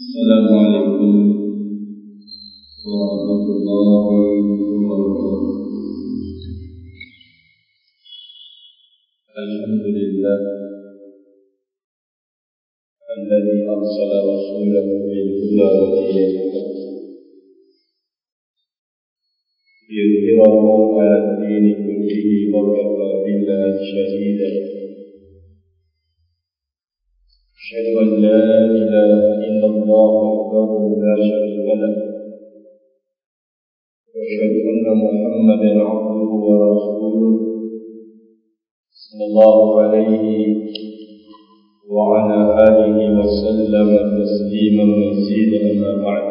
السلام عليكم ورحمة الله وبركاته الحمد لله الذي أرسل رسوله بالهدى ودين الحق ليظهره على الدين كله وكفى بالله شهيدا أشهد أن لا إله إلا الله وحده لا شريك له. وأشهد أن محمدا عبده ورسوله صلى الله عليه وعلى آله وسلم تسليما مزيدا أما بعد.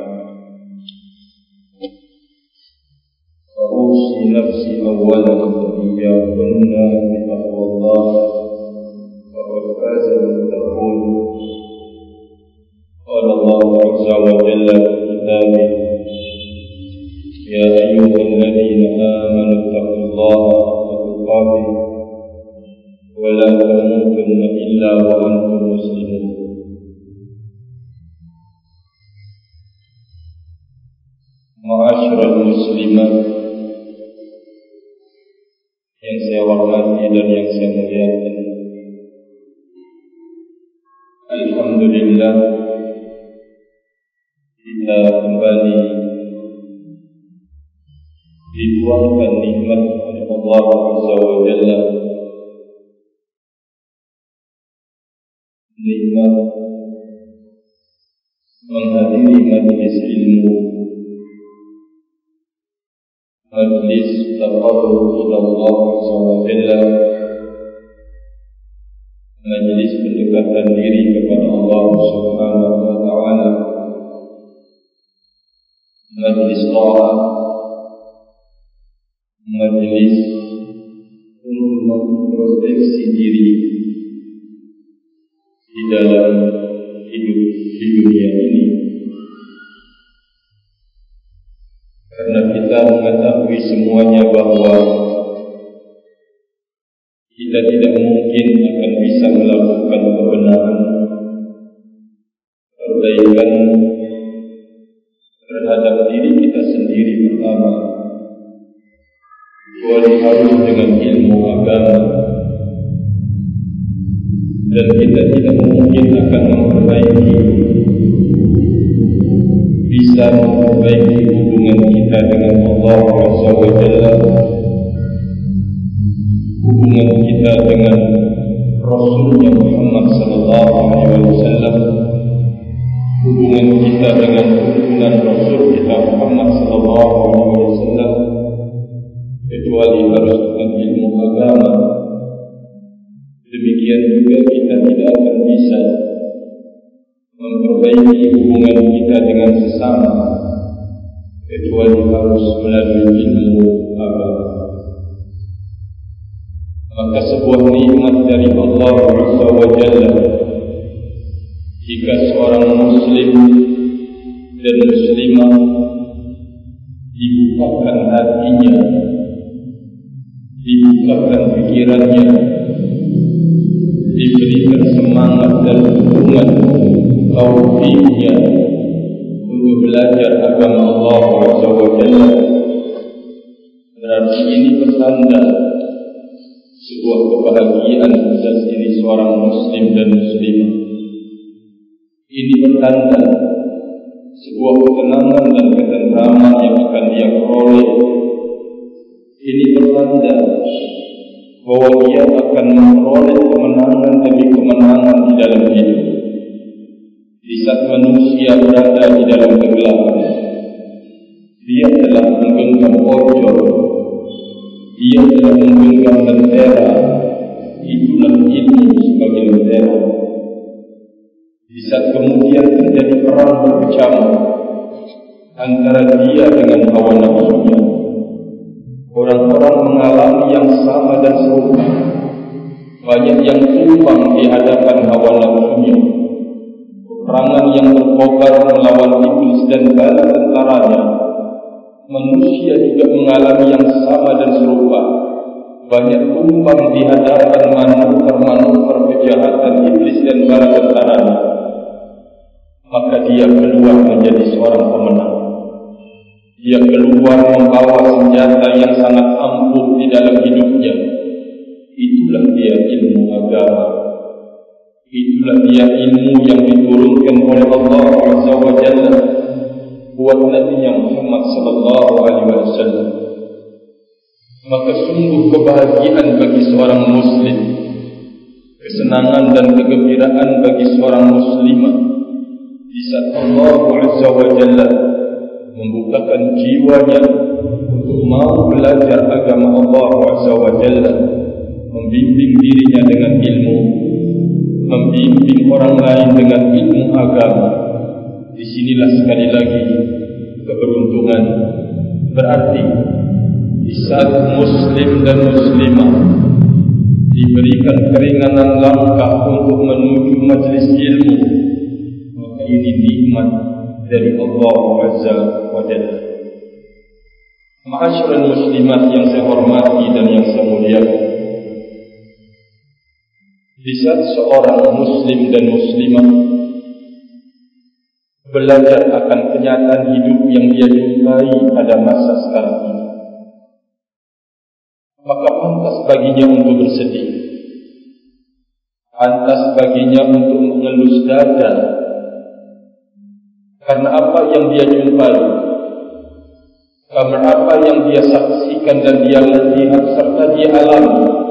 فأوصي نفسي أولا إياكن بتقوى الله فقد فاز المتقون قال الله عز وجل في كتابه يا أيها الذين آمنوا اتقوا الله حق تقاته ولا تموتن إلا وأنتم مسلمون. معاشر المسلمات yang saya hormati dan yang saya muliakan. Alhamdulillah. Kita kembali dituangkan nikmat oleh Allah Jalla. Nikmat menghadiri majlis ilmu. Majlis taqarrub ila Allah Jalla majlis pendekatan diri kepada Allah Subhanahu wa taala. Majlis ta'at majlis untuk memproteksi diri di dalam hidup di dunia ini. Karena kita mengetahui semuanya bahawa kita tidak mungkin akan bisa melakukan kebenaran. Perbaikan terhadap diri kita sendiri pertama. Kecuali harus dengan ilmu agama. Dan kita tidak mungkin akan memperbaiki bisa memperbaiki hubungan kita dengan Allah Azza wa hubungan kita dengan Rasulnya Muhammad sallallahu alaihi wasallam. Hubungan kita dengan hubungan Rasul kita Muhammad sallallahu alaihi wasallam. Kecuali dengan ilmu agama. Demikian juga kita tidak akan bisa memperbaiki hubungan kita dengan sesama. Kecuali harus melalui ilmu agama maka sebuah nikmat dari Allah Azza wa Jalla. Jika seorang muslim dan muslimah dibukakan hatinya dibukakan pikirannya diberikan semangat dan dukungan taufiknya untuk belajar agama Allah Azza wa Jalla. Berarti ini pertanda sebuah kebahagiaan atas diri seorang muslim dan muslimah. Ini pertanda sebuah ketenangan dan ketentraman yang akan dia peroleh. Ini pertanda bahwa dia akan memperoleh kemenangan demi kemenangan di dalam hidup. Di saat manusia berada di dalam kegelapan dia telah menggenggam pojok dia telah menggenggam lentera itulah ilmu sebagai lentera di saat kemudian terjadi perang berkecamuk antara dia dengan hawa nafsunya orang-orang mengalami yang sama dan serupa. Banyak yang tumpang di hadapan hawa nafsunya perangan yang berkobar melawan iblis dan bala tentaranya manusia juga mengalami yang sama dan serupa banyak tumpang di hadapan manuver-manuver kejahatan iblis dan bala tentaranya maka dia keluar menjadi seorang pemenang. Dia keluar membawa senjata yang sangat ampuh di dalam hidupnya. Itulah dia ilmu agama. Itulah dia ilmu yang diturunkan oleh Allah Azza wa Jalla buat Nabi Muhammad sallallahu alaihi wasallam. Maka sungguh kebahagiaan bagi seorang muslim, kesenangan dan kegembiraan bagi seorang muslimah. Di saat Allah Azza wa Jalla membukakan jiwanya untuk mau belajar agama Allah Azza wa Jalla membimbing dirinya dengan ilmu membimbing orang lain dengan ilmu agama di sinilah sekali lagi keberuntungan. Berarti di saat muslim dan muslimah diberikan keringanan langkah untuk menuju majlis ilmu. Maka ini nikmat dari Allah Azza wa Jalla. Ma'asyiral muslimat yang saya hormati dan yang saya muliakan. Di saat seorang muslim dan muslimah belajar akan kenyataan hidup yang dia jumpai pada masa sekarang ini. Maka pantas baginya untuk bersedih. Pantas baginya untuk mengelus dada. Karena apa yang dia jumpai? Karena apa yang dia saksikan dan dia lihat serta dia alami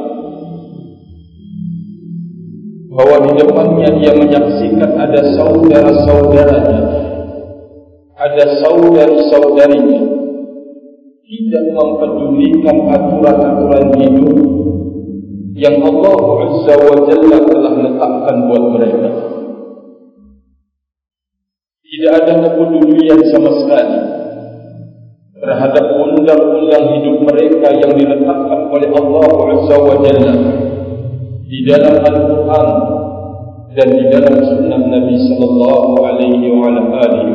depannya dia menyaksikan ada saudara-saudaranya, ada saudari-saudarinya, tidak mempedulikan aturan-aturan hidup yang Allah Azza wa Jalla telah letakkan buat mereka. Tidak ada kepedulian sama sekali terhadap undang-undang hidup mereka yang diletakkan oleh Allah Azza wa Jalla di dalam Al-Quran dan di dalam Sunnah Nabi Sallallahu Alaihi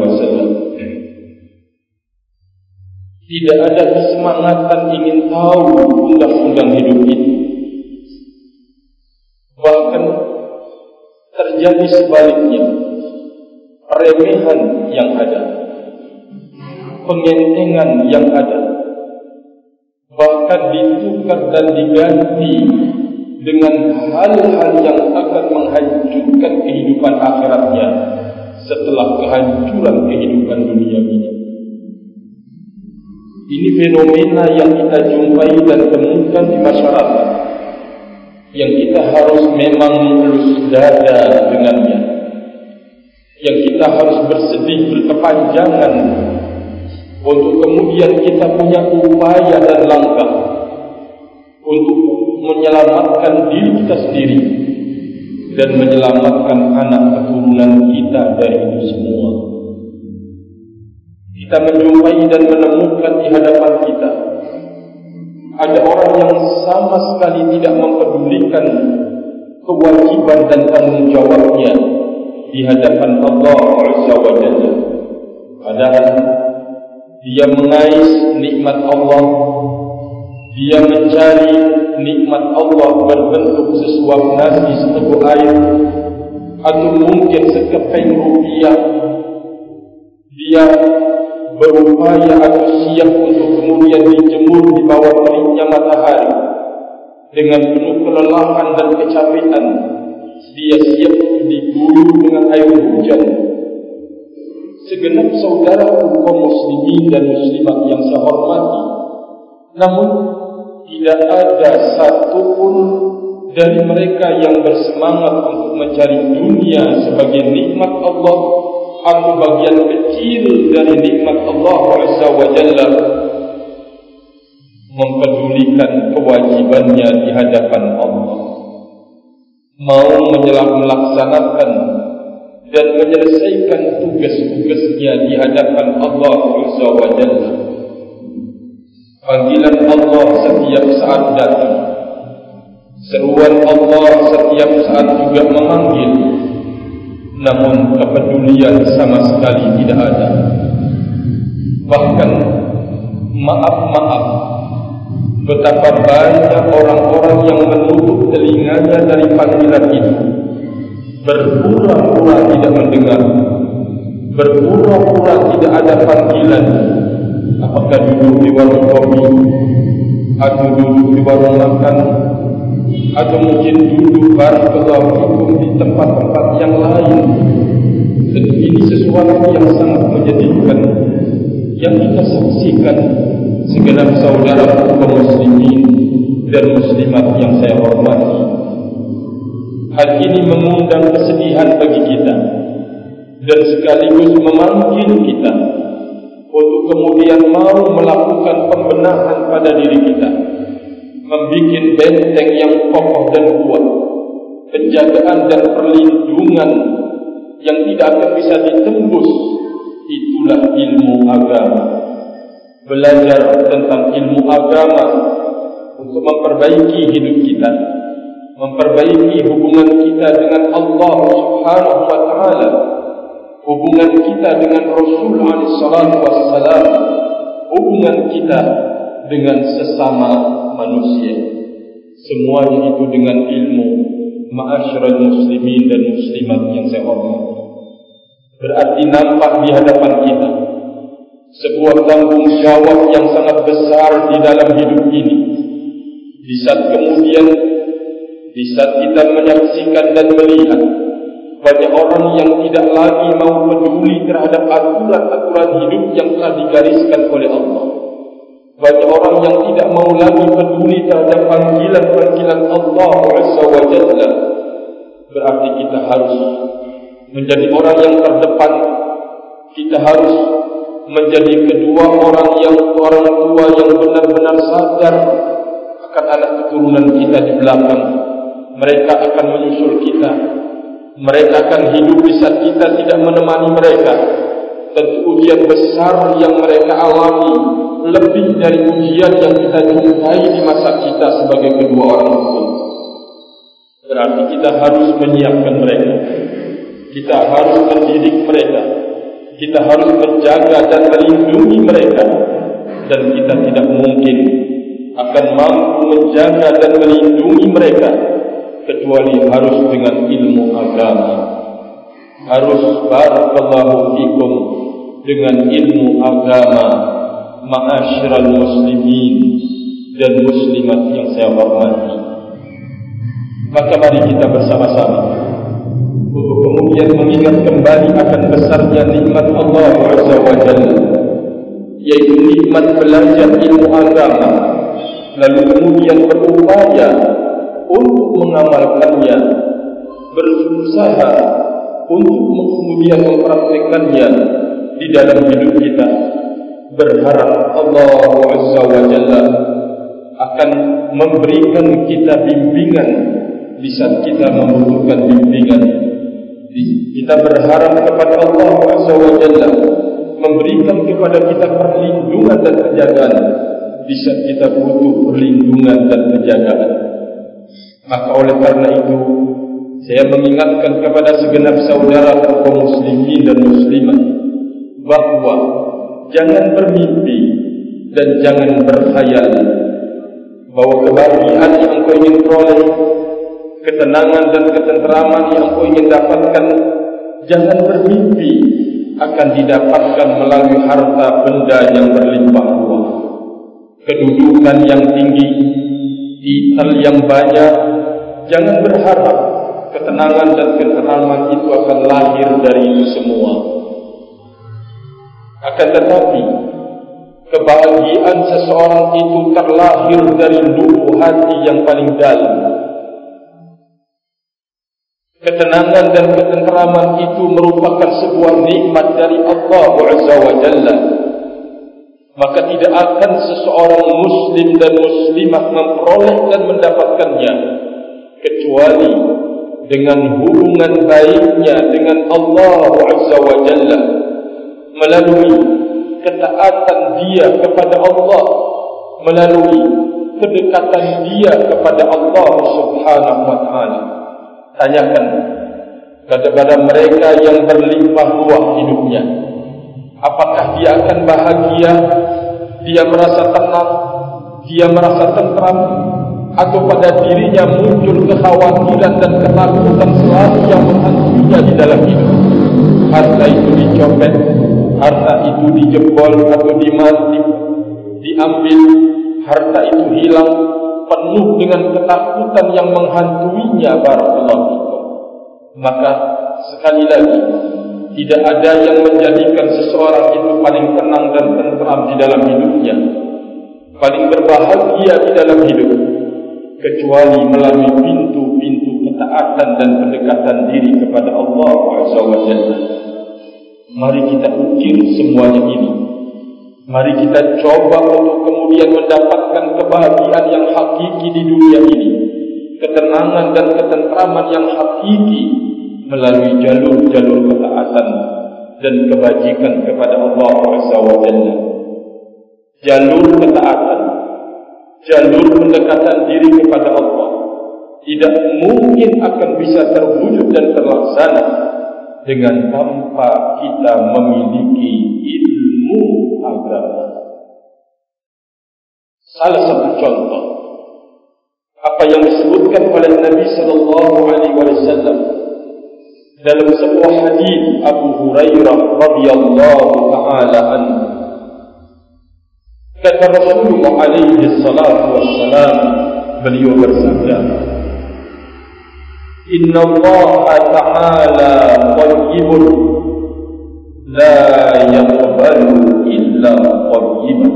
Wasallam. Tidak ada kesemangatan ingin tahu undang-undang hidup ini. Bahkan terjadi sebaliknya remehan yang ada, pengentengan yang ada, bahkan ditukar dan diganti dengan hal-hal yang akan menghancurkan kehidupan akhiratnya setelah kehancuran kehidupan dunia ini. Ini fenomena yang kita jumpai dan temukan di masyarakat yang kita harus memang melus dada dengannya. Yang kita harus bersedih berkepanjangan untuk kemudian kita punya upaya dan langkah menyelamatkan diri kita sendiri dan menyelamatkan anak keturunan kita dari itu semua. Kita menjumpai dan menemukan di hadapan kita ada orang yang sama sekali tidak mempedulikan kewajiban dan tanggung jawabnya di hadapan Allah Azza wa Jalla. Padahal dia mengais nikmat Allah dia mencari nikmat Allah berbentuk sesuap nasi seteguk air. Atau mungkin sekeping rupiah dia berupaya atau siap untuk kemudian dijemur di bawah teriknya matahari. Dengan penuh kelelahan dan kecapean dia siap diguyur dengan air hujan. Segenap saudara kaum muslimin dan muslimat yang saya hormati namun tidak ada satu pun dari mereka yang bersemangat untuk mencari dunia sebagai nikmat Allah. Atau bagian kecil dari nikmat Allah Azza wa Jalla. Mempedulikan kewajibannya di hadapan Allah. Mau melaksanakan dan menyelesaikan tugas-tugasnya di hadapan Allah Azza wa Jalla Panggilan Allah setiap saat datang. Seruan Allah setiap saat juga memanggil. Namun kepedulian sama sekali tidak ada. Bahkan maaf-maaf Betapa banyak orang-orang yang menutup telinganya dari panggilan itu. Berpura-pura tidak mendengar. Berpura-pura tidak ada panggilan apakah duduk di warung kopi atau duduk di warung makan atau mungkin duduk barakallahu di tempat-tempat yang lain? Dan ini sesuatu yang sangat menyedihkan yang kita saksikan segenap saudara kaum muslimin dan muslimat yang saya hormati. Hal ini mengundang kesedihan bagi kita dan sekaligus memanggil kita untuk kemudian mau melakukan pembenahan pada diri kita. Membuat benteng yang kokoh dan kuat. Penjagaan dan perlindungan yang tidak akan bisa ditembus. Itulah ilmu agama. Belajar tentang ilmu agama untuk memperbaiki hidup kita. Memperbaiki hubungan kita dengan Allah Subhanahu wa taala hubungan kita dengan Rasul alaihi salatu wassalam hubungan kita dengan sesama manusia. Semuanya itu dengan ilmu ma'asyiral muslimin dan muslimat yang saya hormati. Berarti nampak di hadapan kita sebuah tanggung jawab yang sangat besar di dalam hidup ini. Di saat kemudian di saat kita menyaksikan dan melihat banyak orang yang tidak lagi mau peduli terhadap aturan-aturan hidup yang telah digariskan oleh Allah. Banyak orang yang tidak mau lagi peduli terhadap panggilan-panggilan Allah Jalla. Berarti kita harus menjadi orang yang terdepan. Kita harus menjadi kedua orang yang orang tua yang benar-benar sadar akan anak keturunan kita di belakang. Mereka akan menyusul kita mereka akan hidup di saat kita tidak menemani mereka. Tentu ujian besar yang mereka alami lebih dari ujian yang kita jumpai di masa kita sebagai kedua orang tua berarti kita harus menyiapkan mereka. Kita harus mendidik mereka. Kita harus menjaga dan melindungi mereka. Dan kita tidak mungkin akan mampu menjaga dan melindungi mereka kecuali harus dengan ilmu agama. Harus barakallahu fikum dengan ilmu agama. Ma'asyiral muslimin dan muslimat yang saya hormati. Maka mari kita bersama-sama untuk kemudian mengingat kembali akan besarnya nikmat Allah Azza wa Jalla yaitu nikmat belajar ilmu agama. Lalu kemudian berupaya untuk mengamalkannya berusaha untuk kemudian mempraktikkannya di dalam hidup kita berharap Allah Azza wa Jalla akan memberikan kita bimbingan di saat kita membutuhkan bimbingan. Kita berharap kepada Allah Azza wa Jalla memberikan kepada kita perlindungan dan penjagaan di saat kita butuh perlindungan dan penjagaan maka oleh karena itu saya mengingatkan kepada segenap saudara kaum muslimin dan muslimat bahawa jangan bermimpi dan jangan berkhayal bahawa kebahagiaan yang kau ingin peroleh ketenangan dan ketenteraman yang kau ingin dapatkan jangan bermimpi akan didapatkan melalui harta benda yang berlimpah ruah kedudukan yang tinggi titel yang banyak jangan berharap ketenangan dan ketenteraman itu akan lahir dari itu semua. Akan tetapi kebahagiaan seseorang itu terlahir dari lubuk hati yang paling dalam. Ketenangan dan ketenteraman itu merupakan sebuah nikmat dari Allah Azza wa maka tidak akan seseorang muslim dan muslimah memperoleh dan mendapatkannya kecuali dengan hubungan baiknya dengan Allah Azza wa Jalla melalui ketaatan dia kepada Allah melalui kedekatan dia kepada Allah Subhanahu wa taala. Tanyakan kepada mereka yang berlimpah ruah hidupnya apakah dia akan bahagia? Dia merasa tenang? Dia merasa tentram? Atau pada dirinya muncul kekhawatiran dan ketakutan selalu yang menghantuinya di dalam hidup. Harta itu dicopet, harta itu dijebol atau dimati, diambil, harta itu hilang, penuh dengan ketakutan yang menghantuinya barakallahu Maka sekali lagi tidak ada yang menjadikan seseorang itu paling tenang dan tenteram di dalam hidupnya, paling berbahagia di dalam hidup kecuali melalui pintu-pintu ketaatan dan pendekatan diri kepada Allah Jalla. Mari kita ukir semuanya ini. Mari kita coba untuk kemudian mendapatkan kebahagiaan yang hakiki di dunia ini. Ketenangan dan ketentraman yang hakiki melalui jalur-jalur ketaatan dan kebajikan kepada Allah Azza wa Jalla. Jalur ketaatan jalur pendekatan diri kepada Allah tidak mungkin akan bisa terwujud dan terlaksana dengan tanpa kita memiliki ilmu agama. Salah satu contoh apa yang disebutkan oleh Nabi sallallahu alaihi wasallam dalam sebuah hadis Abu Hurairah radhiyallahu taala anhu Kata Rasulullah alaihi salatu wassalam beliau bersabda Inna Allah ta'ala tayyibun la yaqbalu illa tayyiban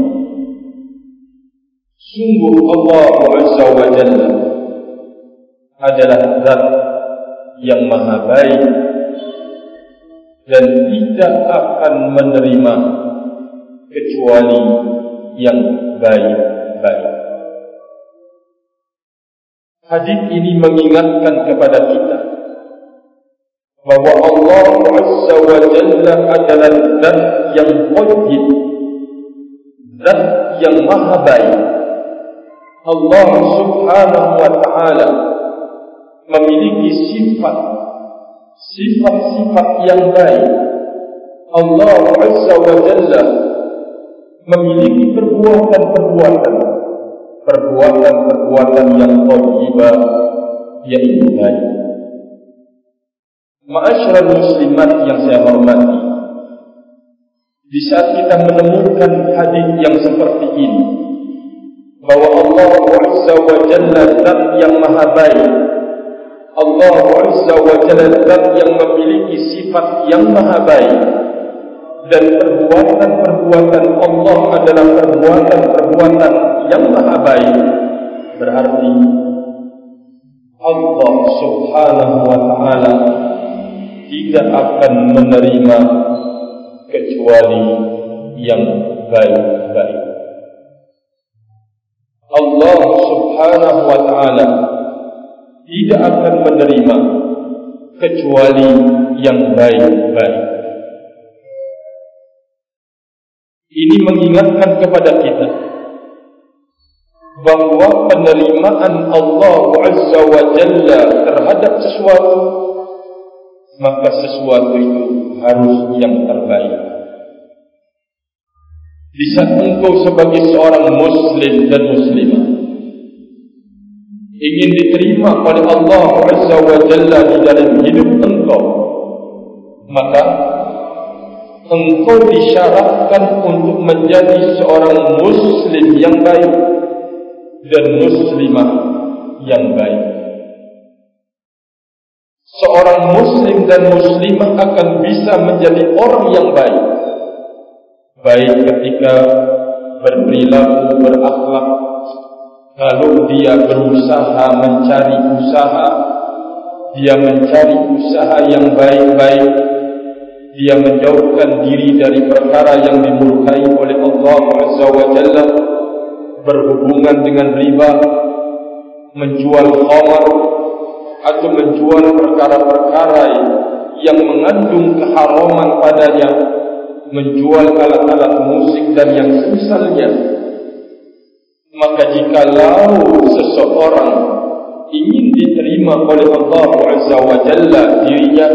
Sungguh Allah Azza wa Jalla adalah zat yang maha baik dan tidak akan menerima kecuali yang baik-baik. Hadis ini mengingatkan kepada kita bahwa Allah Azza wa Jalla adalah zat yang tayyib, zat yang maha baik. Allah Subhanahu wa taala memiliki sifat sifat-sifat yang baik. Allah Azza wa Jalla memiliki perbuatan-perbuatan perbuatan-perbuatan yang thayyibah yaitu baik. Ma'asyiral muslimat yang saya hormati, di saat kita menemukan hadis yang seperti ini, bahwa Allah Azza wa Jalla zat yang maha baik, Allah Azza wa Jalla yang memiliki sifat yang maha baik, dan perbuatan-perbuatan Allah adalah perbuatan-perbuatan yang maha baik. Berarti Allah subhanahu wa ta'ala tidak akan menerima kecuali yang baik-baik. Allah subhanahu wa ta'ala tidak akan menerima kecuali yang baik-baik Ini mengingatkan kepada kita bahawa penerimaan Allah Azza wa Jalla terhadap sesuatu maka sesuatu itu harus yang terbaik. Di saat engkau sebagai seorang muslim dan muslimah ingin diterima oleh Allah Azza wa Jalla di dalam hidup engkau maka engkau disyaratkan untuk menjadi seorang muslim yang baik dan muslimah yang baik. Seorang muslim dan muslimah akan bisa menjadi orang yang baik. Baik ketika berperilaku, berakhlak. Kalau dia berusaha mencari usaha, dia mencari usaha yang baik-baik dia menjauhkan diri dari perkara yang dimurkai oleh Allah Jalla berhubungan dengan riba menjual khamar atau menjual perkara-perkara yang mengandung keharaman padanya menjual alat-alat musik dan yang semisalnya maka jika lalu seseorang ingin diterima oleh Allah Azza wa Jalla dirinya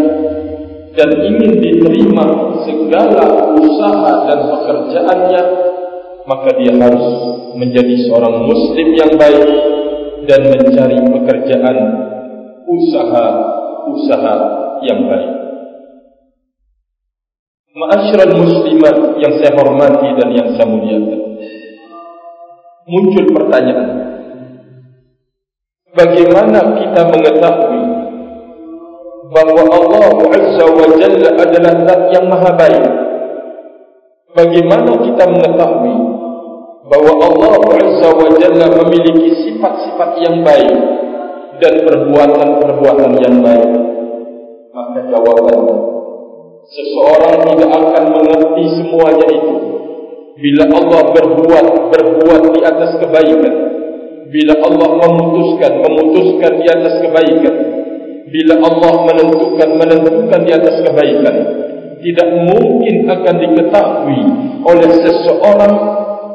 dan ingin diterima segala usaha dan pekerjaannya maka dia harus menjadi seorang muslim yang baik dan mencari pekerjaan usaha-usaha yang baik. Ma'asyiral muslimat yang saya hormati dan yang saya muliakan. Muncul pertanyaan. Bagaimana kita mengetahui bahawa Allah Azza wa Jalla adalah zat yang maha baik? Bagaimana kita mengetahui bahawa Allah Azza wa Jalla memiliki sifat-sifat yang baik dan perbuatan-perbuatan yang baik? Maka jawabannya, seseorang tidak akan mengerti semuanya itu bila Allah berbuat berbuat di atas kebaikan. Bila Allah memutuskan memutuskan di atas kebaikan. Bila Allah menentukan menentukan di atas kebaikan. Tidak mungkin akan diketahui oleh seseorang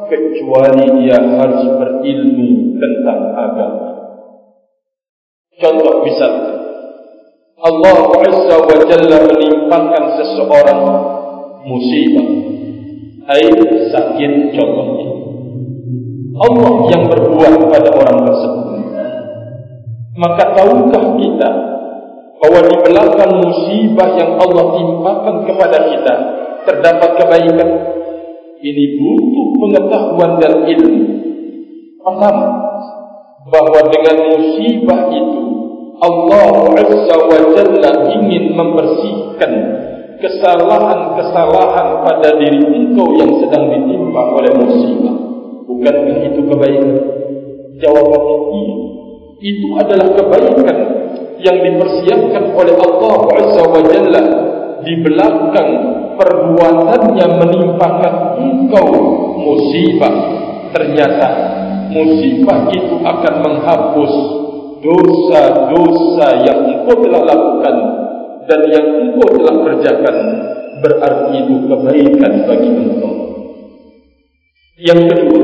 kecuali dia harus berilmu tentang agama. Contoh misalnya Allah Azza wa Jalla menimpakan seseorang musibah hai sakit contohnya Allah yang berbuat pada orang tersebut. Maka tahukah kita bahwa di belakang musibah yang Allah timpakan kepada kita terdapat kebaikan? Ini butuh pengetahuan dan ilmu. Pertama bahwa dengan musibah itu Allah Azza wa Jalla ingin membersihkan kesalahan-kesalahan pada diri engkau yang sedang ditimpa oleh musibah. Bukankah itu kebaikan? Jawabannya iya. Itu adalah kebaikan yang dipersiapkan oleh Allah Azza wa Jalla di belakang perbuatannya menimpakan engkau musibah. Ternyata musibah itu akan menghapus dosa-dosa yang engkau telah lakukan dan yang engkau telah kerjakan berarti itu kebaikan bagi engkau. Yang kedua,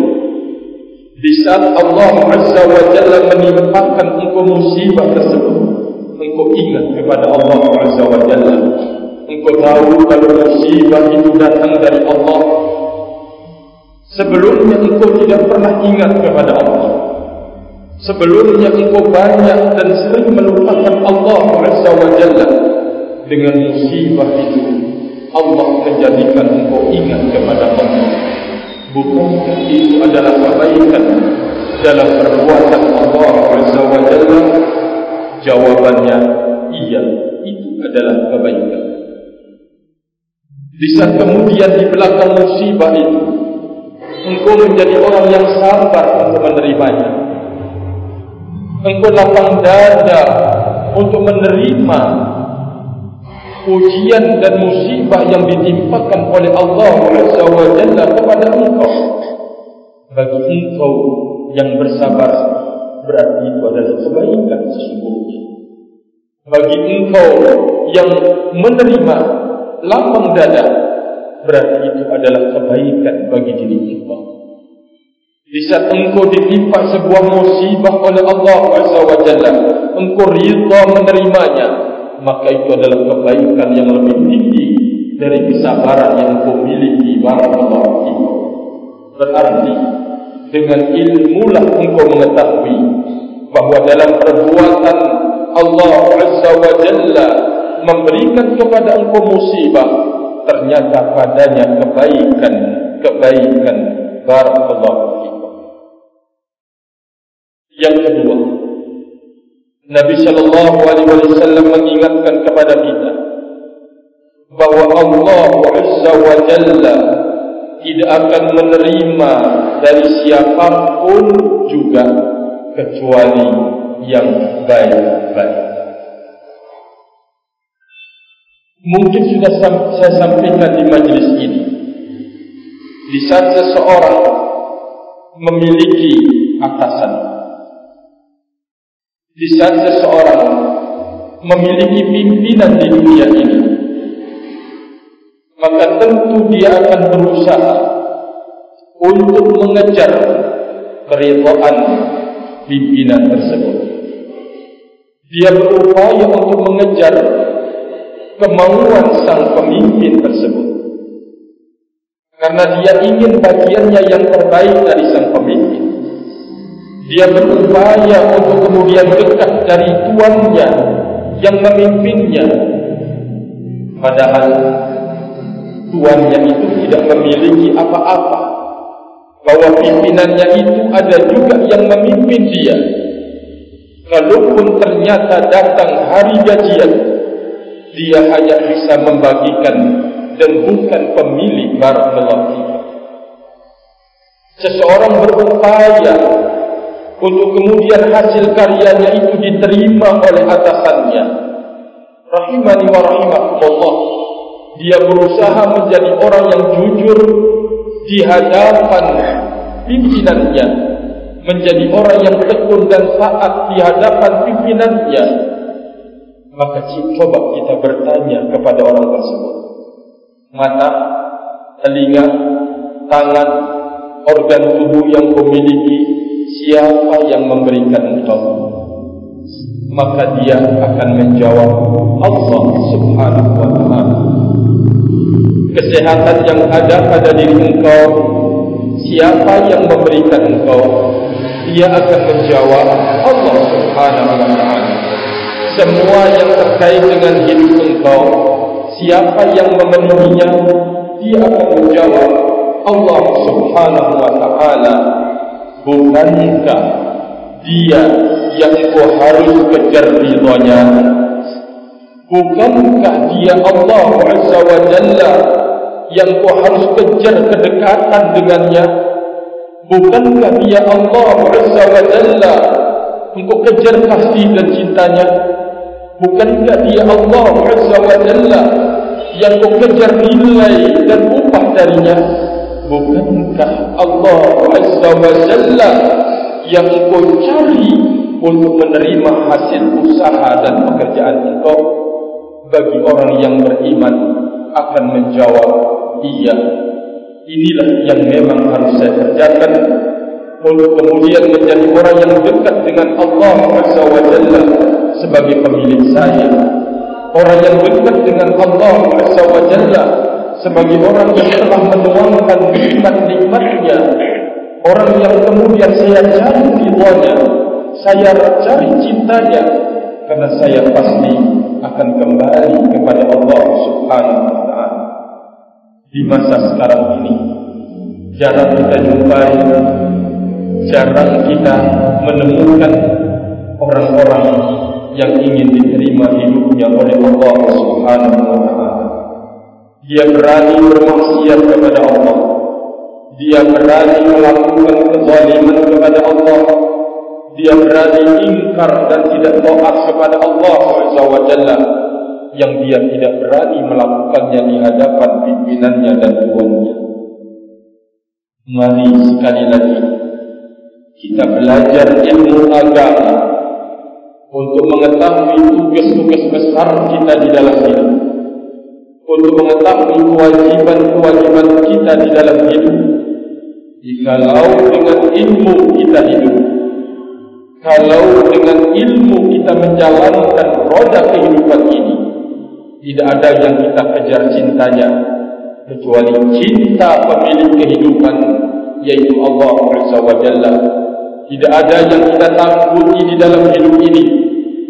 di saat Allah Azza wa Jalla menimpakan engkau musibah tersebut, engkau ingat kepada Allah Azza wa Jalla. Engkau tahu kalau musibah itu datang dari Allah. Sebelumnya engkau tidak pernah ingat kepada Allah. Sebelumnya engkau banyak dan sering melupakan Allah Azza wa Jalla dengan musibah itu Allah menjadikan engkau ingat kepada Allah bukankah itu adalah kebaikan dalam perbuatan Allah Azza jawabannya iya itu adalah kebaikan. Di saat kemudian di belakang musibah itu engkau menjadi orang yang sabar untuk menerimanya. Engkau lapang dada untuk menerima ujian dan musibah yang ditimpakan oleh Allah SWT kepada engkau. Bagi engkau yang bersabar berarti itu adalah kebaikan sesungguhnya. Bagi engkau yang menerima lapang dada berarti itu adalah kebaikan bagi diri engkau. Di saat engkau ditimpa sebuah musibah oleh Allah SWT, engkau rida menerimanya, maka itu adalah kebaikan yang lebih tinggi dari kesabaran yang kau miliki barakallahu fikum berarti dengan ilmu lah engkau mengetahui bahawa dalam perbuatan Allah Azza wa Jalla memberikan kepada engkau musibah ternyata padanya kebaikan kebaikan barakallahu fikum yang kedua Nabi sallallahu alaihi wasallam mengingatkan kepada kita bahwa Allah Azza wa Jalla tidak akan menerima dari siapapun juga kecuali yang baik-baik. Mungkin sudah saya sampaikan di majlis ini. Di saat seseorang memiliki atasan di saat seseorang memiliki pimpinan di dunia ini maka tentu dia akan berusaha untuk mengejar keridhaan pimpinan tersebut. Dia berupaya untuk mengejar kemauan sang pemimpin tersebut. Karena dia ingin bagiannya yang terbaik dari sang pemimpin Dia berupaya untuk kemudian dekat dari tuannya yang memimpinnya. Padahal tuannya itu tidak memiliki apa-apa. Bahwa pimpinannya itu ada juga yang memimpin dia. Kalaupun ternyata datang hari gajian, dia hanya bisa membagikan dan bukan pemilik barang lelaki. Seseorang berupaya untuk kemudian hasil karyanya itu diterima oleh atasannya. Rahimani wa rahimakumullah. Dia berusaha menjadi orang yang jujur di hadapan pimpinannya. Menjadi orang yang tekun dan taat di hadapan pimpinannya. Maka coba kita bertanya kepada orang tersebut. Mata, telinga, tangan, organ tubuh yang memiliki siapa yang memberikan engkau? Maka dia akan menjawab Allah subhanahu wa ta'ala. Kesehatan yang ada pada diri engkau siapa yang memberikan engkau? Dia akan menjawab Allah subhanahu wa ta'ala. Semua yang terkait dengan hidup engkau siapa yang memenuhinya dia akan menjawab Allah subhanahu wa ta'ala Bukankah dia yang kau harus kejar ridhonya? Bukankah dia Allah Azza wa Jalla Yang kau harus kejar kedekatan dengannya? Bukankah dia Allah Azza wa Jalla Untuk kejar kasih dan cintanya? Bukankah dia Allah Azza wa Jalla Yang kau kejar nilai dan upah darinya Bukankah Allah Azza wa Jalla yang kau cari untuk menerima hasil usaha dan pekerjaan engkau bagi orang yang beriman akan menjawab iya inilah yang memang harus saya kerjakan. Untuk kemudian menjadi orang yang dekat dengan Allah Azza wa Jalla sebagai pemilik saya. Orang yang dekat dengan Allah Azza wa Jalla sebagai orang yang telah menuangkan nikmat-nikmatnya orang yang kemudian saya cari ridhonya saya cari cintanya karena saya pasti akan kembali kepada Allah subhanahu wa ta'ala. Di masa sekarang ini jarang kita jumpai jarang kita menemukan orang-orang yang ingin diterima hidupnya oleh Allah subhanahu wa ta'ala dia berani bermaksiat kepada Allah. Dia berani melakukan kezaliman kepada Allah. Dia berani ingkar dan tidak taat kepada Allah SWT yang dia tidak berani melakukannya di hadapan pimpinannya dan tuannya. Mari sekali lagi kita belajar ilmu agama untuk mengetahui tugas-tugas besar kita di dalam hidup untuk mengetahui kewajiban-kewajiban kita di dalam hidup. Jikalau dengan ilmu kita hidup, kalau dengan ilmu kita menjalankan roda kehidupan ini, tidak ada yang kita kejar cintanya kecuali cinta pemilik kehidupan yaitu Allah Azza wa Jalla. Tidak ada yang kita takuti di dalam hidup ini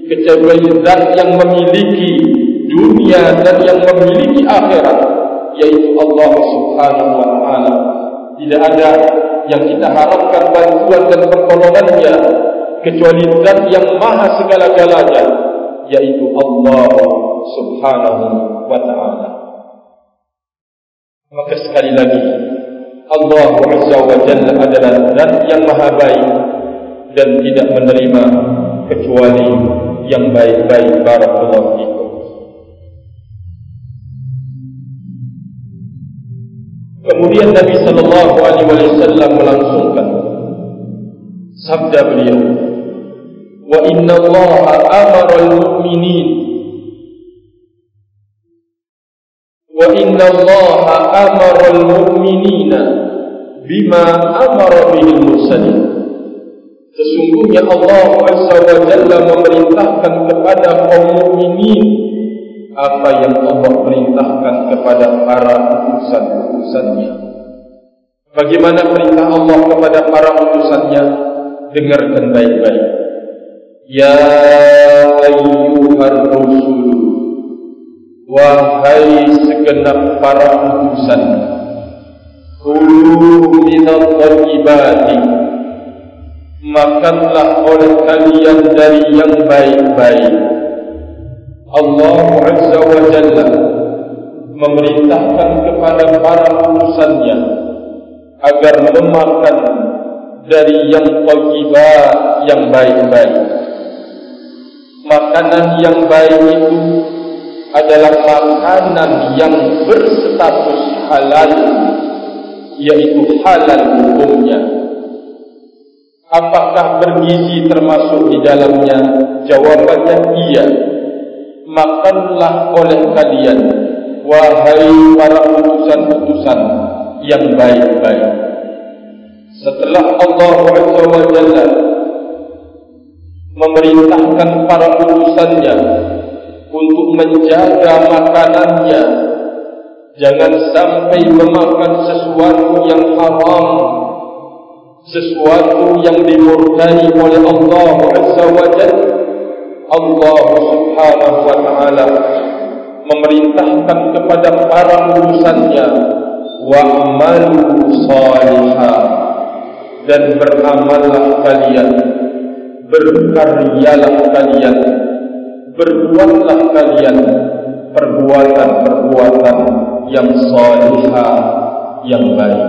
kecuali zat yang memiliki dunia dan yang memiliki akhirat yaitu Allah Subhanahu wa taala. Tidak ada yang kita harapkan bantuan dan pertolongannya kecuali Zat yang Maha segala-galanya yaitu Allah Subhanahu wa taala. Maka sekali lagi Allah Azza wa Jalla adalah Zat yang Maha baik dan tidak menerima kecuali yang baik-baik barakallahu fikum. Kemudian Nabi sallallahu alaihi wasallam melangsungkan sabda beliau, "Wa inna Allah amara al-mu'minin wa inna Allah amara al-mu'minina bima amara bihi al-mursalin." Sesungguhnya Allah Azza wa Jalla memerintahkan kepada kaum mukminin apa yang Allah perintahkan kepada para utusan-utusannya. Bagaimana perintah Allah kepada para utusannya? dengarkan baik-baik ya ayyuhar rusul wahai segenap para utusan kulu minat tayyibati makanlah oleh kalian dari yang baik-baik Allah Azza wa Jalla memerintahkan kepada para utusannya agar memakan dari yang tayyibat yang baik-baik. Makanan yang baik itu adalah makanan yang berstatus halal yaitu halal hukumnya. Apakah bergizi termasuk di dalamnya? Jawabannya iya makanlah oleh kalian wahai para utusan-utusan yang baik-baik. Setelah Allah SWT memerintahkan para utusannya untuk menjaga makanannya jangan sampai memakan sesuatu yang haram sesuatu yang dimurkai oleh Allah SWT Allah Subhanahu wa taala memerintahkan kepada para utusannya wa amalu salihah dan beramallah kalian berkaryalah kalian berbuatlah kalian perbuatan-perbuatan yang salihah yang baik.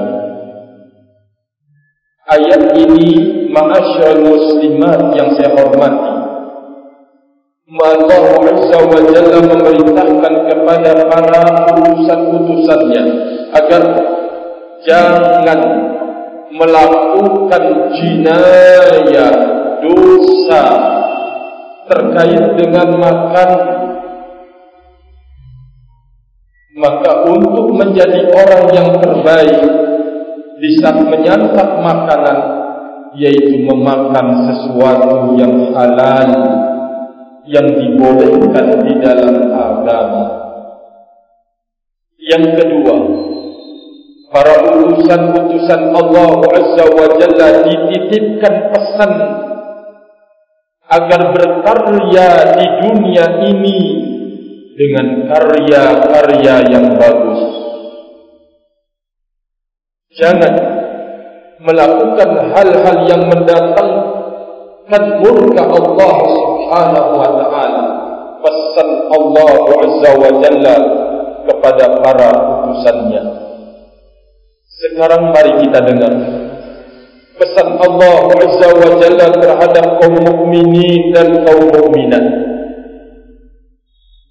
Ayat ini ma'asyarul muslimat yang saya hormati Allah Azza wa Jalla memerintahkan kepada para utusan-utusannya agar jangan melakukan jinayah dosa terkait dengan makan. Maka untuk menjadi orang yang terbaik di saat menyantap makanan yaitu memakan sesuatu yang halal yang dibolehkan di dalam agama yang kedua para utusan-utusan Allah Azza wa Jalla dititipkan pesan agar berkarya di dunia ini dengan karya-karya yang bagus. Jangan melakukan hal-hal yang mendatangkan murka Allah Subhanahu wa taala. Pesan Allah Azza wa Jalla kepada para utusannya. Sekarang mari kita dengar pesan Allah Azza wa Jalla terhadap kaum mukminin dan kaum mukminat.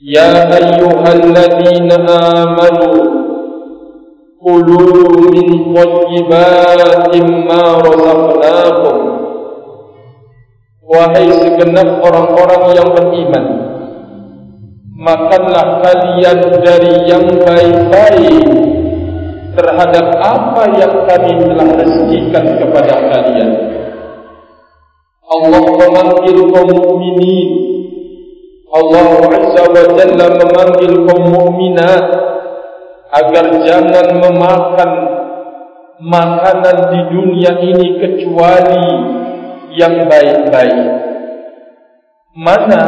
Ya ayyuhalladzina amanu kulu min thayyibatin ma razaqnakum Wahai segenap orang-orang yang beriman Makanlah kalian dari yang baik-baik Terhadap apa yang kami telah rezekikan kepada kalian. Allah memanggil kaum mukminin. Allah Azza wa Jalla memanggil kaum mukminat agar jangan memakan makanan di dunia ini kecuali yang baik-baik. Mana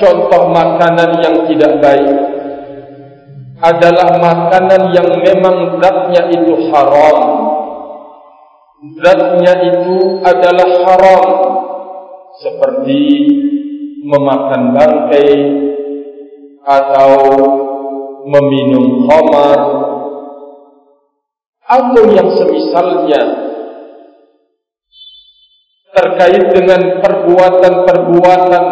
contoh makanan yang tidak baik? Adalah makanan yang memang zatnya itu haram. Zatnya itu adalah haram. Seperti memakan bangkai atau meminum khamar atau yang semisalnya terkait dengan perbuatan-perbuatan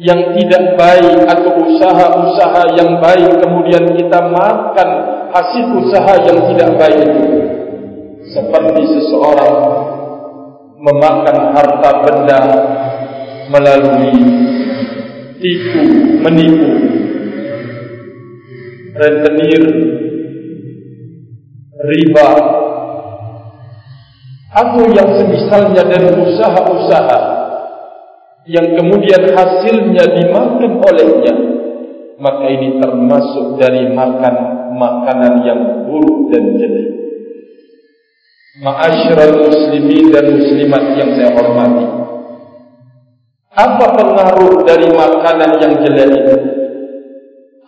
yang tidak baik atau usaha-usaha yang baik kemudian kita makan hasil usaha yang tidak baik seperti seseorang memakan harta benda melalui tipu menipu. Rentenir riba atau yang semisalnya dari usaha-usaha yang kemudian hasilnya dimakan olehnya maka ini termasuk dari makan makanan yang buruk dan jelek Ma'asyiral muslimin dan muslimat yang saya hormati. Apa pengaruh dari makanan yang jelek itu?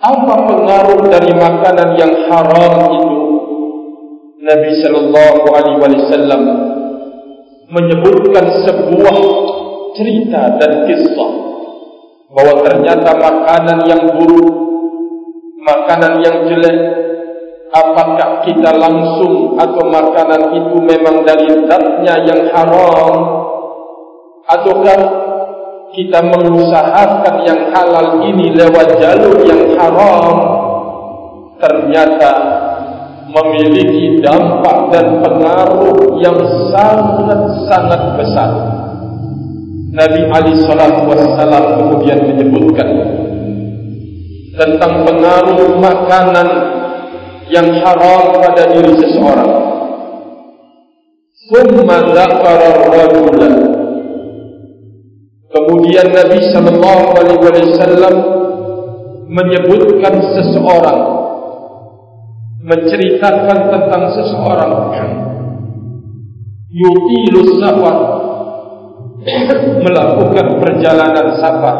Apa pengaruh dari makanan yang haram itu? Nabi sallallahu alaihi wasallam menyebutkan sebuah cerita dan kisah bahwa ternyata makanan yang buruk, makanan yang jelek apakah kita langsung atau makanan itu memang dari zatnya yang haram ataukah kita mengusahakan yang halal ini lewat jalur yang haram ternyata memiliki dampak dan pengaruh yang sangat-sangat besar Nabi Ali Sallallahu Wasallam kemudian menyebutkan tentang pengaruh makanan yang haram pada diri seseorang. Thumma dzakara ar-rajula. Kemudian Nabi sallallahu alaihi wasallam menyebutkan seseorang menceritakan tentang seseorang. Yutilu safar. Melakukan perjalanan safar.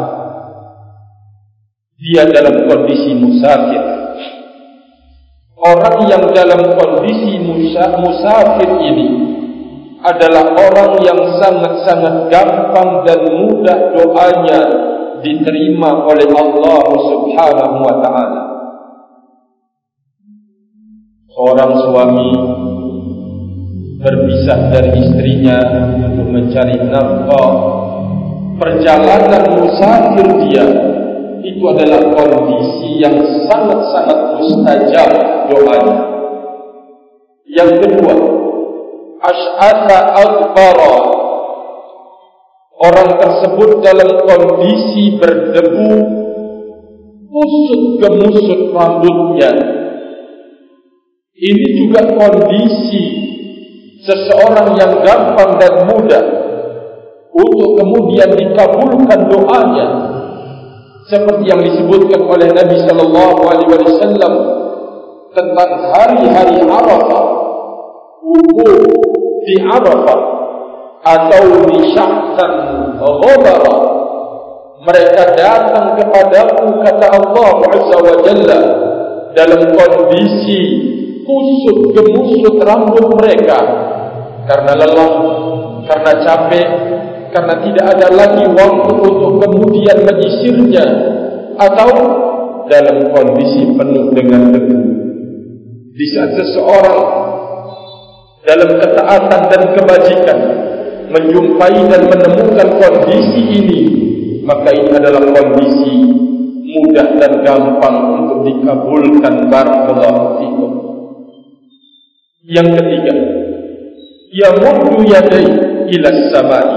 Dia dalam kondisi musafir. Orang yang dalam kondisi musafir ini adalah orang yang sangat-sangat gampang dan mudah doanya diterima oleh Allah Subhanahu wa taala. Seorang suami berpisah dari istrinya untuk mencari nafkah. Perjalanan musafir dia itu adalah kondisi yang sangat-sangat mustajab doanya. Yang kedua, ash'ata akbara. Orang tersebut dalam kondisi berdebu, kusut gemusut rambutnya. Ini juga kondisi seseorang yang gampang dan mudah untuk kemudian dikabulkan doanya. Seperti yang disebutkan oleh Nabi sallallahu alaihi wasallam tentang hari-hari Arafah wukuf di Arafah atau di Syahtan Ghobara mereka datang kepadaku kata Allah Azza wa Jalla dalam kondisi kusut gemusut rambut mereka karena lelah karena capek karena tidak ada lagi waktu untuk kemudian menyisirnya atau dalam kondisi penuh dengan debu. Di saat seseorang dalam ketaatan dan kebajikan menjumpai dan menemukan kondisi ini, maka ini adalah kondisi mudah dan gampang untuk dikabulkan barakallahu fikum. Yang ketiga, ya mundu yadai ila samai.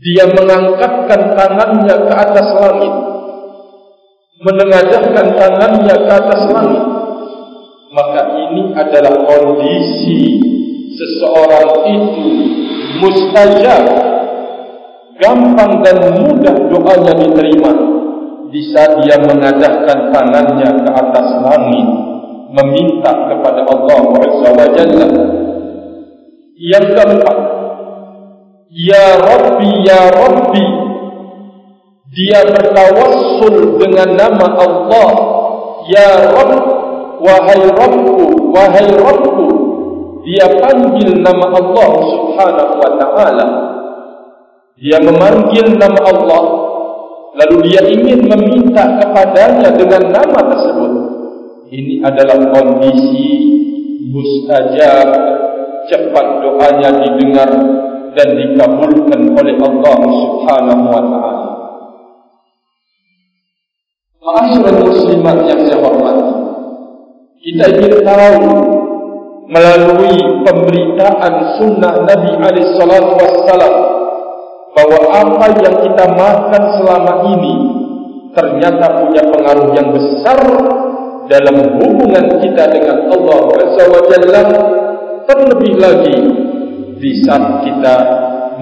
Dia mengangkatkan tangannya ke atas langit menengadahkan tangannya ke atas langit. Maka ini adalah kondisi seseorang itu mustajab gampang dan mudah doanya diterima. Bisa dia mengadahkan tangannya ke atas langit meminta kepada Allah Azza wa Jalla. Yang keempat Ya Rabbi, Ya Rabbi Dia bertawassul dengan nama Allah. Ya Rabb Wahai Rabbu Wahai Rabbu Dia panggil nama Allah subhanahu wa ta'ala. Dia memanggil nama Allah Lalu dia ingin meminta kepadanya dengan nama tersebut Ini adalah kondisi mustajab Cepat doanya didengar dan dikabulkan oleh Allah Subhanahu wa taala. Ma'asyiral muslimat yang saya hormati. Kita ingin tahu melalui pemberitaan sunnah Nabi alaihi salatu wassalam bahwa apa yang kita makan selama ini ternyata punya pengaruh yang besar dalam hubungan kita dengan Allah Azza wa Jalla terlebih lagi di saat kita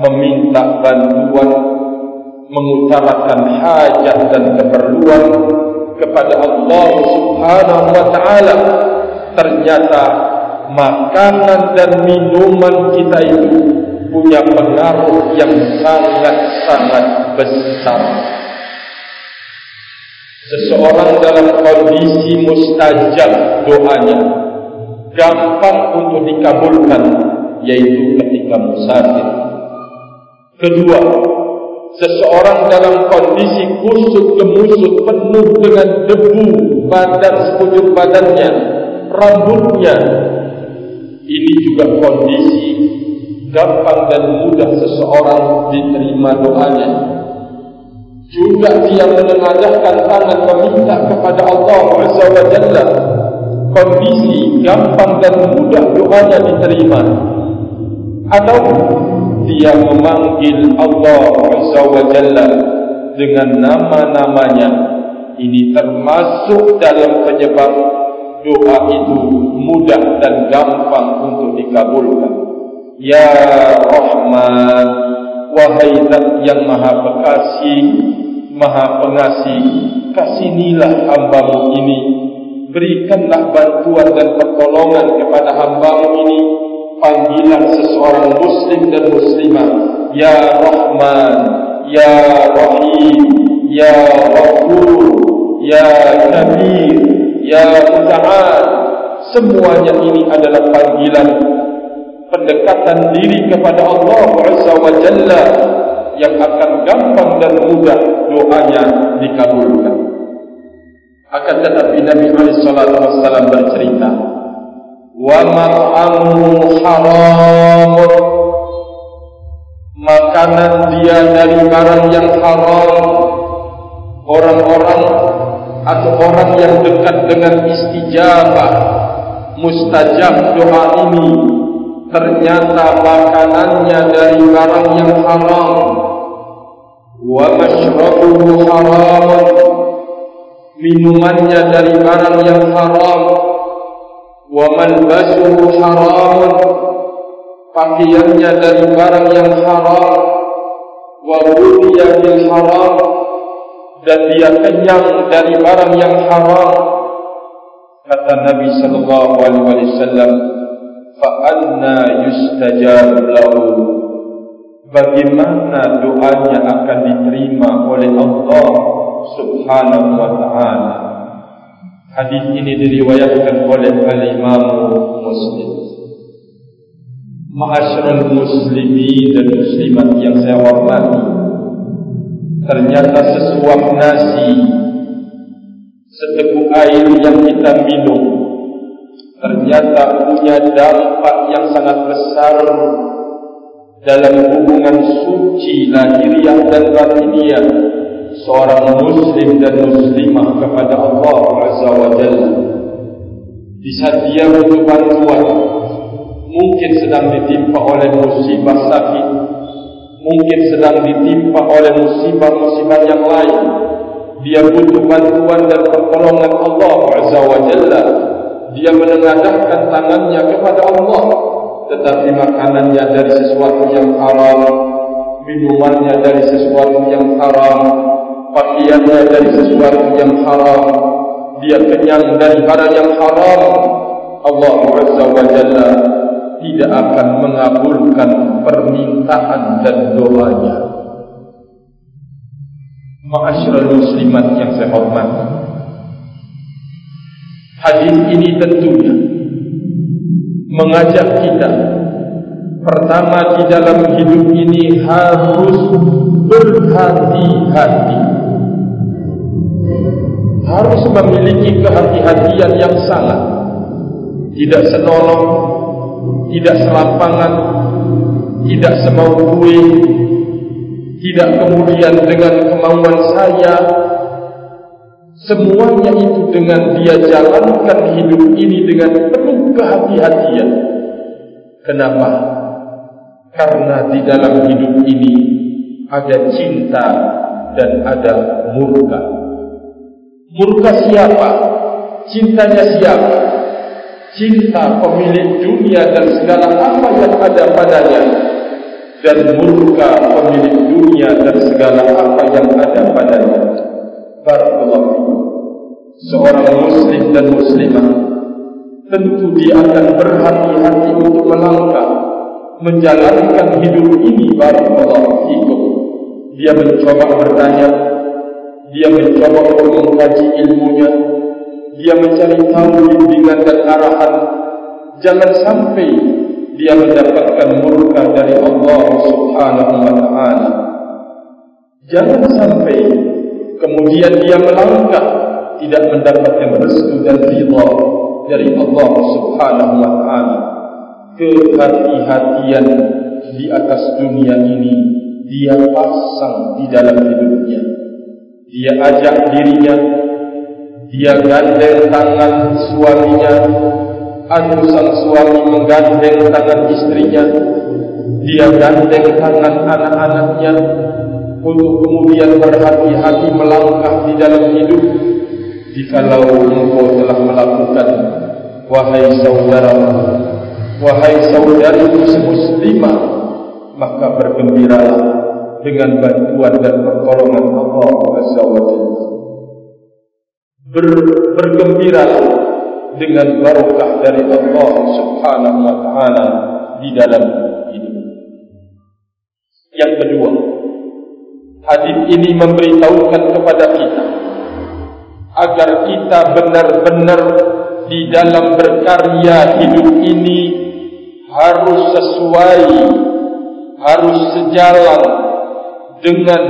meminta bantuan mengutarakan hajat dan keperluan kepada Allah Subhanahu wa taala ternyata makanan dan minuman kita itu punya pengaruh yang sangat-sangat besar. Seseorang dalam kondisi mustajab doanya gampang untuk dikabulkan yaitu ketika musafir. Kedua, seseorang dalam kondisi kusut kemusut penuh dengan debu badan sekujur badannya, rambutnya. Ini juga kondisi gampang dan mudah seseorang diterima doanya juga dia menengadahkan tangan meminta kepada Allah Jalla. Kondisi gampang dan mudah doanya diterima. Atau dia memanggil Allah Jalla dengan nama-namanya. Ini termasuk dalam penyebab doa itu mudah dan gampang untuk dikabulkan. Ya Rahman Wahai yang maha berkasih Maha pengasih, kasihnilah hambamu ini. Berikanlah bantuan dan pertolongan kepada hambamu ini. Panggilan seseorang muslim dan muslimah. Ya Rahman, Ya Rahim, Ya Rahul, Ya Kabir, Ya Muta'ad. Semuanya ini adalah panggilan pendekatan diri kepada Allah Azza wa Jalla yang akan gampang dan mudah doanya dikabulkan. Akan tetapi Nabi SAW bercerita, wa mat'amu haram makanan dia dari barang yang haram orang-orang atau orang yang dekat dengan istijabah mustajab doa ini ternyata makanannya dari barang yang haram. Wa mashrabuhu haram. Minumannya dari barang yang haram. Wa malbasuhu haram. Pakaiannya dari barang yang haram. Wa budiya bil haram. Dan dia kenyang dari barang yang haram. Kata Nabi sallallahu alaihi wasallam fa anna yustajab lahu bagaimana doanya akan diterima oleh Allah Subhanahu wa taala. Hadis ini diriwayatkan oleh Al-Imam Muslim. Ma'asyiral muslimin dan muslimat yang saya hormati. Ternyata sesuap nasi seteguk air yang kita minum ternyata punya dampak yang sangat besar dalam hubungan suci lahiriah dan batiniah seorang muslim dan muslimah kepada Allah Azza wa Jalla di saat dia butuh bantuan mungkin sedang ditimpa oleh musibah sakit mungkin sedang ditimpa oleh musibah-musibah yang lain dia butuh bantuan dan pertolongan Allah Azza wa Jalla dia menengadahkan tangannya kepada Allah tetapi makanannya dari sesuatu yang haram, minumannya dari sesuatu yang haram, pakaiannya dari sesuatu yang haram, dia kenyang dari barang yang haram, Allah Azza wa Jalla tidak akan mengabulkan permintaan dan doanya. Ma'asyiral muslimat yang saya hormati. Hadis ini tentunya mengajak kita pertama di dalam hidup ini harus berhati-hati. Harus memiliki kehati-hatian yang sangat. Tidak senolong tidak selampangan tidak semau gue tidak kemudian dengan kemauan saya Semuanya itu dengan dia jalankan hidup ini dengan penuh kehati-hatian. Kenapa? Karena di dalam hidup ini ada cinta dan ada murka. Murka siapa? Cintanya siapa? Cinta pemilik dunia dan segala apa yang ada padanya dan murka pemilik dunia dan segala apa yang ada padanya. Barakallahu seorang muslim dan muslimah tentu dia akan berhati-hati untuk melangkah menjalankan hidup ini. Barakallahu fikum. Dia mencoba bertanya dia mencoba untuk mengkaji ilmunya dia mencari tahu bimbingan dan arahan. Jangan sampai dia mendapatkan murka dari Allah Subhanahu wa taala. Jangan sampai kemudian dia melangkah tidak mendapatkan restu dan ridha dari Allah Subhanahu wa taala. Kehati-hatian di atas dunia ini dia pasang di dalam hidupnya. Dia ajak dirinya dia gandeng tangan suaminya atau sang suami menggandeng tangan istrinya dia gandeng tangan anak-anaknya untuk kemudian berhati-hati melangkah di dalam hidup. Jikalau engkau telah melakukan wahai saudara wahai saudari muslimah maka bergembiralah dengan bantuan dan pertolongan Allah Azza wa Ber, bergembiralah dengan barokah dari Allah Subhanahu wa taala di dalam hidup. Yang kedua hadis ini memberitahukan kepada kita agar kita benar-benar di dalam berkarya hidup ini harus sesuai harus sejalan dengan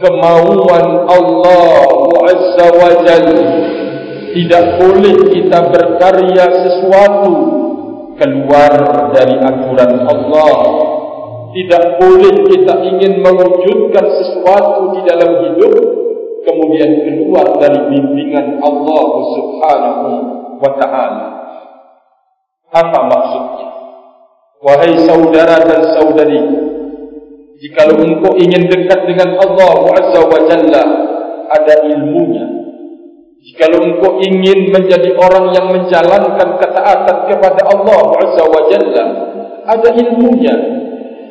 kemauan Allah Azza wa Jalla. Tidak boleh kita berkarya sesuatu keluar dari aturan Allah tidak boleh kita ingin mewujudkan sesuatu di dalam hidup kemudian keluar dari bimbingan Allah Subhanahu wa taala. Apa maksudnya? Wahai saudara dan saudari jika engkau ingin dekat dengan Allah Azza wa Jalla ada ilmunya. Jika engkau ingin menjadi orang yang menjalankan ketaatan kepada Allah Azza wa Jalla ada ilmunya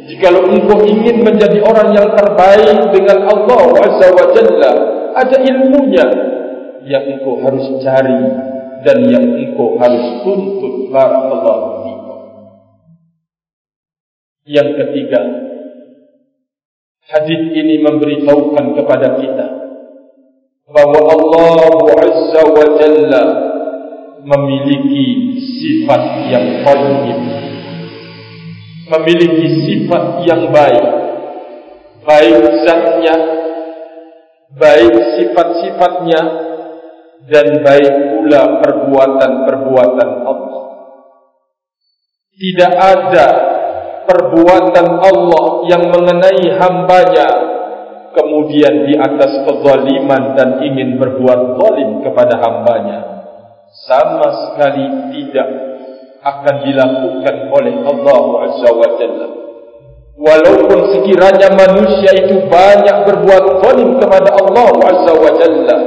jika engkau ingin menjadi orang yang terbaik dengan Allah Azza wa Jalla ada ilmunya yang engkau harus cari dan yang engkau harus tuntut barakallahu. Yang ketiga, hadis ini memberitahukan kepada kita bahwa Allah Azza wa Jalla memiliki sifat yang thayyib. Memiliki sifat yang baik. Baik zatnya, baik sifat-sifatnya dan baik pula perbuatan-perbuatan Allah. Tidak ada perbuatan Allah yang mengenai hambanya kemudian di atas kezaliman dan ingin berbuat zalim kepada hambanya sama sekali tidak akan dilakukan oleh Allah Azza wa Jalla. Walaupun sekiranya manusia itu banyak berbuat zalim kepada Allah Azza wa Jalla,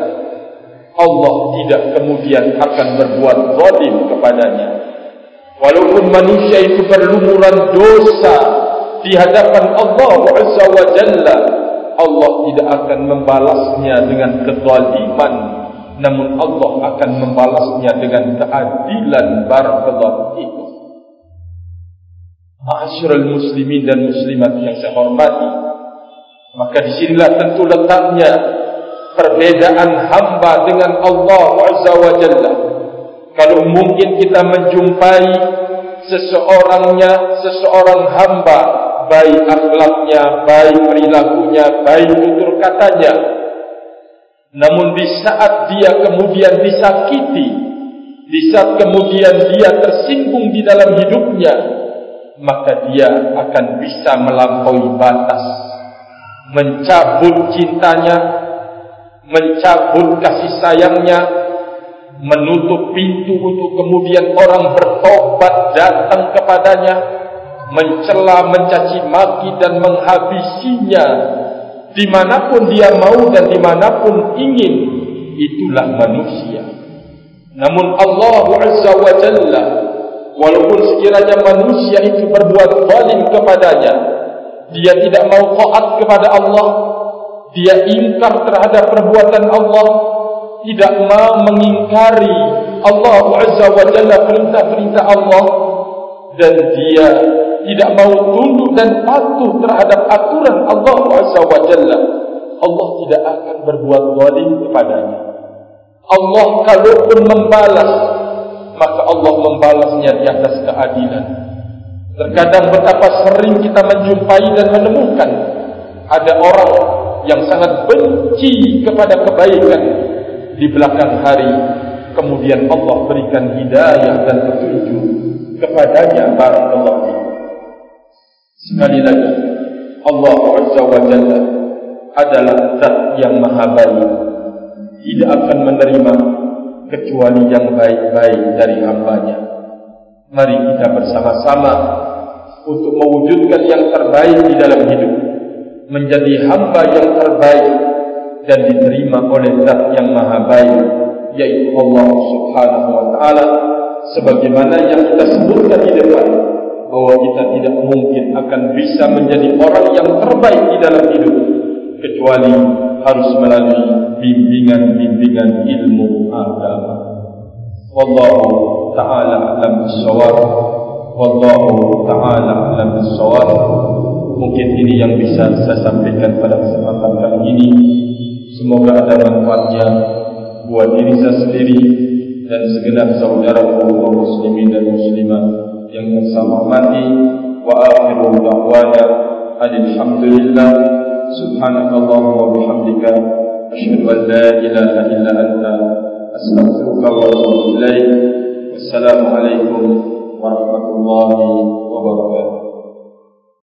Allah tidak kemudian akan berbuat zalim kepadanya. Walaupun manusia itu berlumuran dosa di hadapan Allah Azza wa Jalla, Allah tidak akan membalasnya dengan kezaliman, namun Allah akan membalasnya dengan keadilan barakallahu. Ma'asyiral muslimin dan muslimat yang saya hormati, maka disinilah tentu letaknya perbedaan hamba dengan Allah Azza wa Jalla. Kalau mungkin kita menjumpai seseorangnya, seseorang hamba, baik akhlaknya, baik perilakunya, baik tutur katanya. Namun di saat dia kemudian disakiti, di saat kemudian dia tersinggung di dalam hidupnya, maka dia akan bisa melampaui batas, mencabut cintanya, mencabut kasih sayangnya, menutup pintu untuk kemudian orang bertobat datang kepadanya, mencela, mencaci maki dan menghabisinya dimanapun dia mau dan dimanapun ingin, itulah manusia. Namun Allah Azza wa Jalla, walaupun sekiranya manusia itu berbuat zalim kepadanya, dia tidak mau taat kepada Allah, dia ingkar terhadap perbuatan Allah, tidak mau mengingkari Allah Azza wa Jalla perintah-perintah Allah dan dia tidak mau tunduk dan patuh terhadap aturan Allah Jalla. Allah tidak akan berbuat zalim kepadanya. Allah kalau pun membalas maka Allah membalasnya di atas keadilan. Terkadang betapa sering kita menjumpai dan menemukan ada orang yang sangat benci kepada kebaikan di belakang hari. Kemudian Allah berikan hidayah dan petunjuk kepadanya. Barakallahu sekali lagi Allah azza wa jalla adalah zat yang maha baik. Tidak akan menerima kecuali yang baik-baik dari hambanya. Mari kita bersama-sama untuk mewujudkan yang terbaik di dalam hidup menjadi hamba yang terbaik dan diterima oleh zat yang maha baik yaitu Allah subhanahu wa ta'ala. Sebagaimana yang kita sebutkan di depan bahwa kita tidak mungkin akan bisa menjadi orang yang terbaik di dalam hidup kecuali harus melalui bimbingan-bimbingan ilmu agama. Wallahu ta'ala alam bisawar wallahu ta'ala alam bisawar mungkin ini yang bisa saya sampaikan pada kesempatan kali ini. Semoga ada manfaatnya buat diri saya sendiri dan segenap saudara kaum muslimin dan muslimat yang saya hormati wa akhiru da'wana alhamdulillah subhanakallahumma wa bihamdika asyhadu an la ilaha illa anta astaghfiruka wa atubu ilaik wassalamu alaikum warahmatullahi wabarakatuh